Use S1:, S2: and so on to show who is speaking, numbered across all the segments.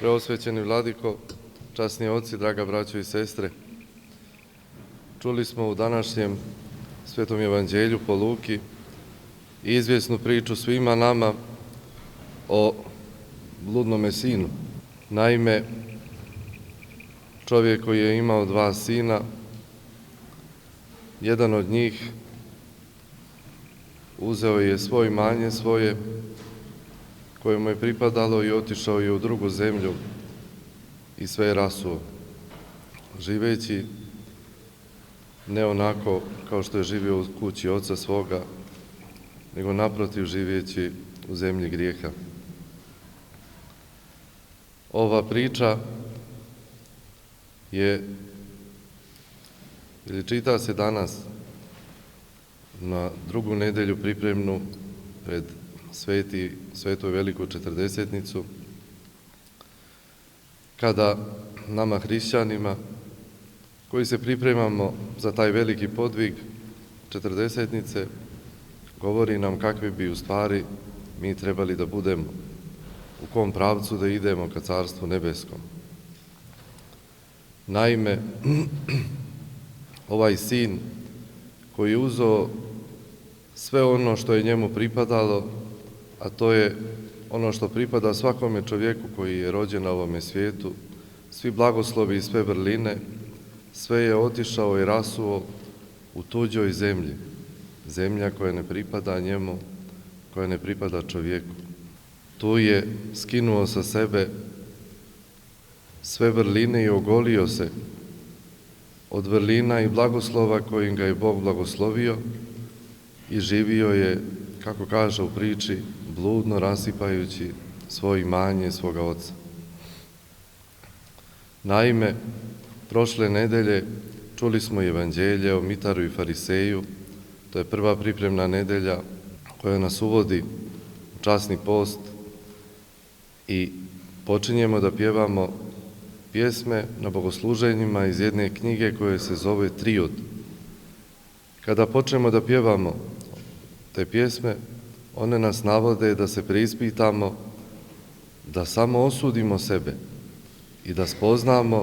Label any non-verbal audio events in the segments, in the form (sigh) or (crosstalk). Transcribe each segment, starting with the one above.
S1: Preosvećeni vladiko, časni oci, draga braćo i sestre, čuli smo u današnjem Svetom evanđelju po Luki izvjesnu priču svima nama o bludnome sinu. Naime, čovjek koji je imao dva sina, jedan od njih uzeo je svoj manje svoje koje mu je pripadalo i otišao je u drugu zemlju i sve je rasuo, živeći ne onako kao što je živio u kući oca svoga, nego naprotiv živjeći u zemlji grijeha. Ova priča je, ili čita se danas na drugu nedelju pripremnu pred sveti, svetu veliku četrdesetnicu, kada nama hrišćanima koji se pripremamo za taj veliki podvig četrdesetnice, govori nam kakvi bi u stvari mi trebali da budemo, u kom pravcu da idemo ka Carstvu nebeskom. Naime, (clears throat) ovaj sin koji je uzeo sve ono što je njemu pripadalo, a to je ono što pripada svakome čovjeku koji je rođen na ovome svijetu, svi blagoslovi i sve vrline, sve je otišao i rasuo u tuđoj zemlji, zemlja koja ne pripada njemu, koja ne pripada čovjeku. Tu je skinuo sa sebe sve vrline i ogolio se od vrlina i blagoslova kojim ga je Bog blagoslovio i živio je, kako kaže u priči, bludno rasipajući svoj manje svoga oca. Naime, prošle nedelje čuli smo evanđelje o Mitaru i Fariseju, to je prva pripremna nedelja koja nas uvodi u časni post i počinjemo da pjevamo pjesme na bogosluženjima iz jedne knjige koje se zove Triod. Kada počnemo da pjevamo te pjesme, one nas navode da se preispitamo, da samo osudimo sebe i da spoznamo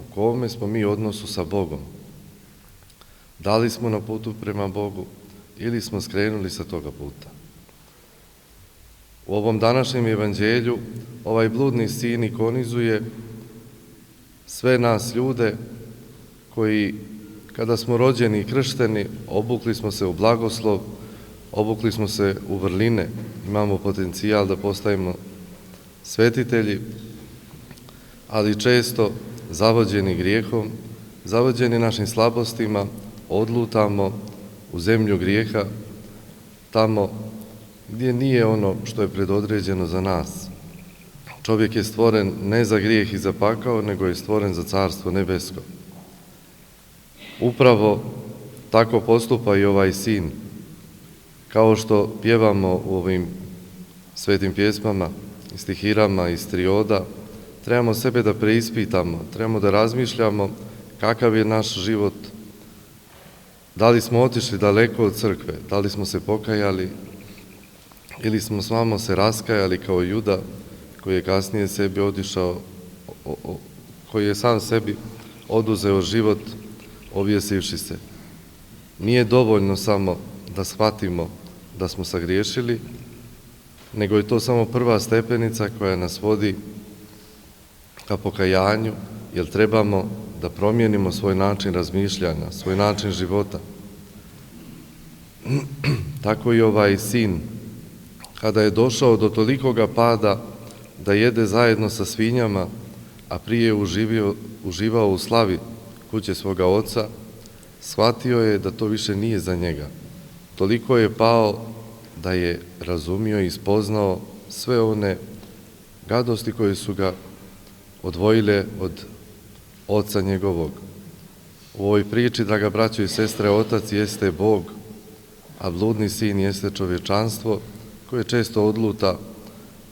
S1: u kome smo mi odnosu sa Bogom. Da li smo na putu prema Bogu ili smo skrenuli sa toga puta. U ovom današnjem evanđelju ovaj bludni sin ikonizuje sve nas ljude koji kada smo rođeni i kršteni obukli smo se u blagoslov obukli smo se u vrline, imamo potencijal da postavimo svetitelji, ali često zavođeni grijehom, zavođeni našim slabostima, odlutamo u zemlju grijeha, tamo gdje nije ono što je predodređeno za nas. Čovjek je stvoren ne za grijeh i za pakao, nego je stvoren za carstvo nebesko. Upravo tako postupa i ovaj sin, kao što pjevamo u ovim svetim pjesmama, stihirama iz trioda, trebamo sebe da preispitamo, trebamo da razmišljamo kakav je naš život, da li smo otišli daleko od crkve, da li smo se pokajali ili smo s vama se raskajali kao juda koji je kasnije sebi odišao, koji je sam sebi oduzeo život ovjesivši se. Nije dovoljno samo da shvatimo da smo sagriješili, nego je to samo prva stepenica koja nas vodi ka pokajanju, jer trebamo da promijenimo svoj način razmišljanja, svoj način života. (clears throat) Tako i ovaj sin, kada je došao do tolikoga pada da jede zajedno sa svinjama, a prije uživio, uživao u slavi kuće svoga oca, shvatio je da to više nije za njega. Toliko je pao da je razumio i spoznao sve one gadosti koje su ga odvojile od oca njegovog. U ovoj priči, draga braćo i sestre, otac jeste Bog, a bludni sin jeste čovječanstvo koje često odluta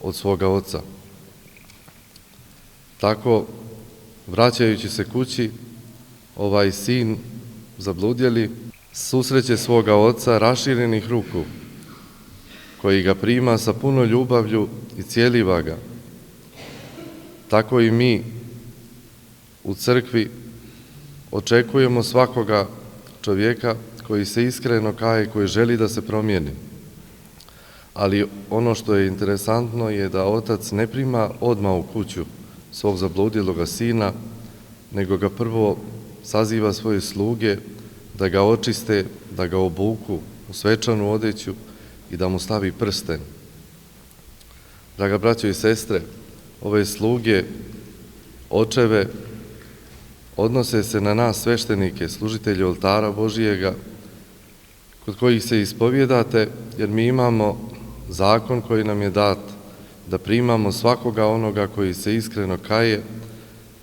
S1: od svoga oca. Tako, vraćajući se kući, ovaj sin zabludjeli, susreće svoga oca raširenih ruku, koji ga prima sa puno ljubavlju i cijeliva ga. tako i mi u crkvi očekujemo svakoga čovjeka koji se iskreno kaje, koji želi da se promijeni. Ali ono što je interesantno je da otac ne prima odmah u kuću svog zabludjeloga sina, nego ga prvo saziva svoje sluge da ga očiste, da ga obuku u svečanu odeću i da mu stavi prsten. Draga braćo i sestre, ove sluge, očeve, odnose se na nas sveštenike, služitelje oltara Božijega, kod kojih se ispovjedate, jer mi imamo zakon koji nam je dat da primamo svakoga onoga koji se iskreno kaje,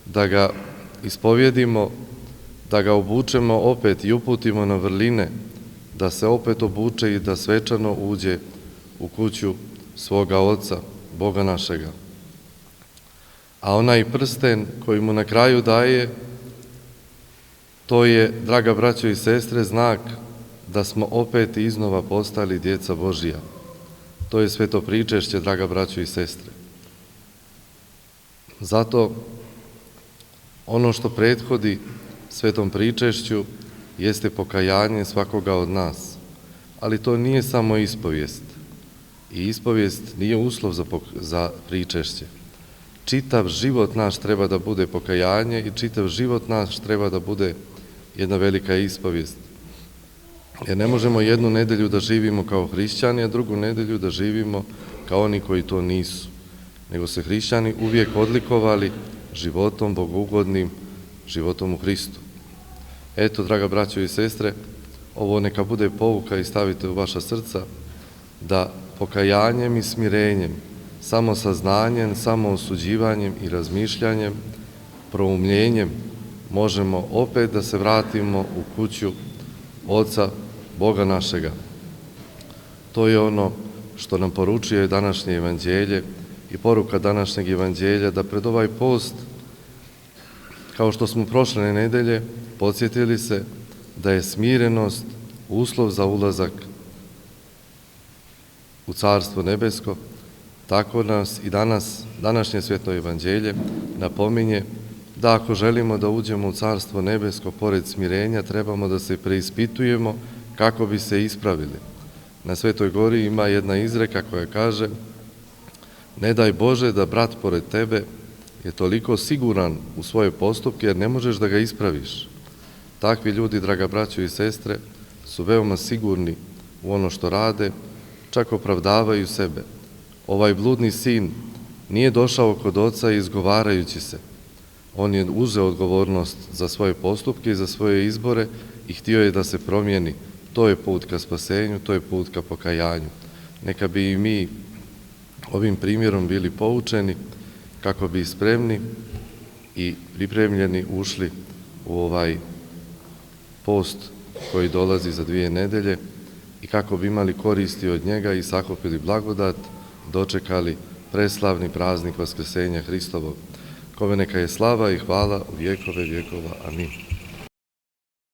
S1: da ga ispovjedimo, da ga obučemo opet i uputimo na vrline, da se opet obuče i da svečano uđe u kuću svoga Oca, Boga našega. A onaj prsten koji mu na kraju daje, to je, draga braćo i sestre, znak da smo opet iznova postali djeca Božija. To je sveto pričešće, draga braćo i sestre. Zato ono što prethodi svetom pričešću jeste pokajanje svakoga od nas. Ali to nije samo ispovijest. I ispovijest nije uslov za, za pričešće. Čitav život naš treba da bude pokajanje i čitav život naš treba da bude jedna velika ispovijest. Jer ne možemo jednu nedelju da živimo kao hrišćani, a drugu nedelju da živimo kao oni koji to nisu. Nego se hrišćani uvijek odlikovali životom bogugodnim, životom u Hristu. Eto, draga braćo i sestre, ovo neka bude povuka i stavite u vaša srca da pokajanjem i smirenjem, samo saznanjem, samo osuđivanjem i razmišljanjem, proumljenjem, možemo opet da se vratimo u kuću Oca Boga našega. To je ono što nam poručuje današnje evanđelje i poruka današnjeg evanđelja da pred ovaj post, kao što smo prošle nedelje, podsjetili se da je smirenost uslov za ulazak u Carstvo nebesko, tako nas i danas, današnje svjetlo evanđelje napominje da ako želimo da uđemo u Carstvo nebesko, pored smirenja, trebamo da se preispitujemo kako bi se ispravili. Na Svetoj gori ima jedna izreka koja kaže ne daj Bože da brat pored tebe je toliko siguran u svoje postupke jer ne možeš da ga ispraviš. Takvi ljudi, draga braćo i sestre, su veoma sigurni u ono što rade, čak opravdavaju sebe. Ovaj bludni sin nije došao kod oca izgovarajući se, On je uzeo odgovornost za svoje postupke i za svoje izbore i htio je da se promijeni. To je put ka spasenju, to je put ka pokajanju. Neka bi i mi ovim primjerom bili poučeni kako bi spremni i pripremljeni ušli u ovaj post koji dolazi za dvije nedelje i kako bi imali koristi od njega i sakopili blagodat, dočekali preslavni praznik Vaskrsenja Hristovog kome neka je slava i hvala u vjekove vjekova. Amin.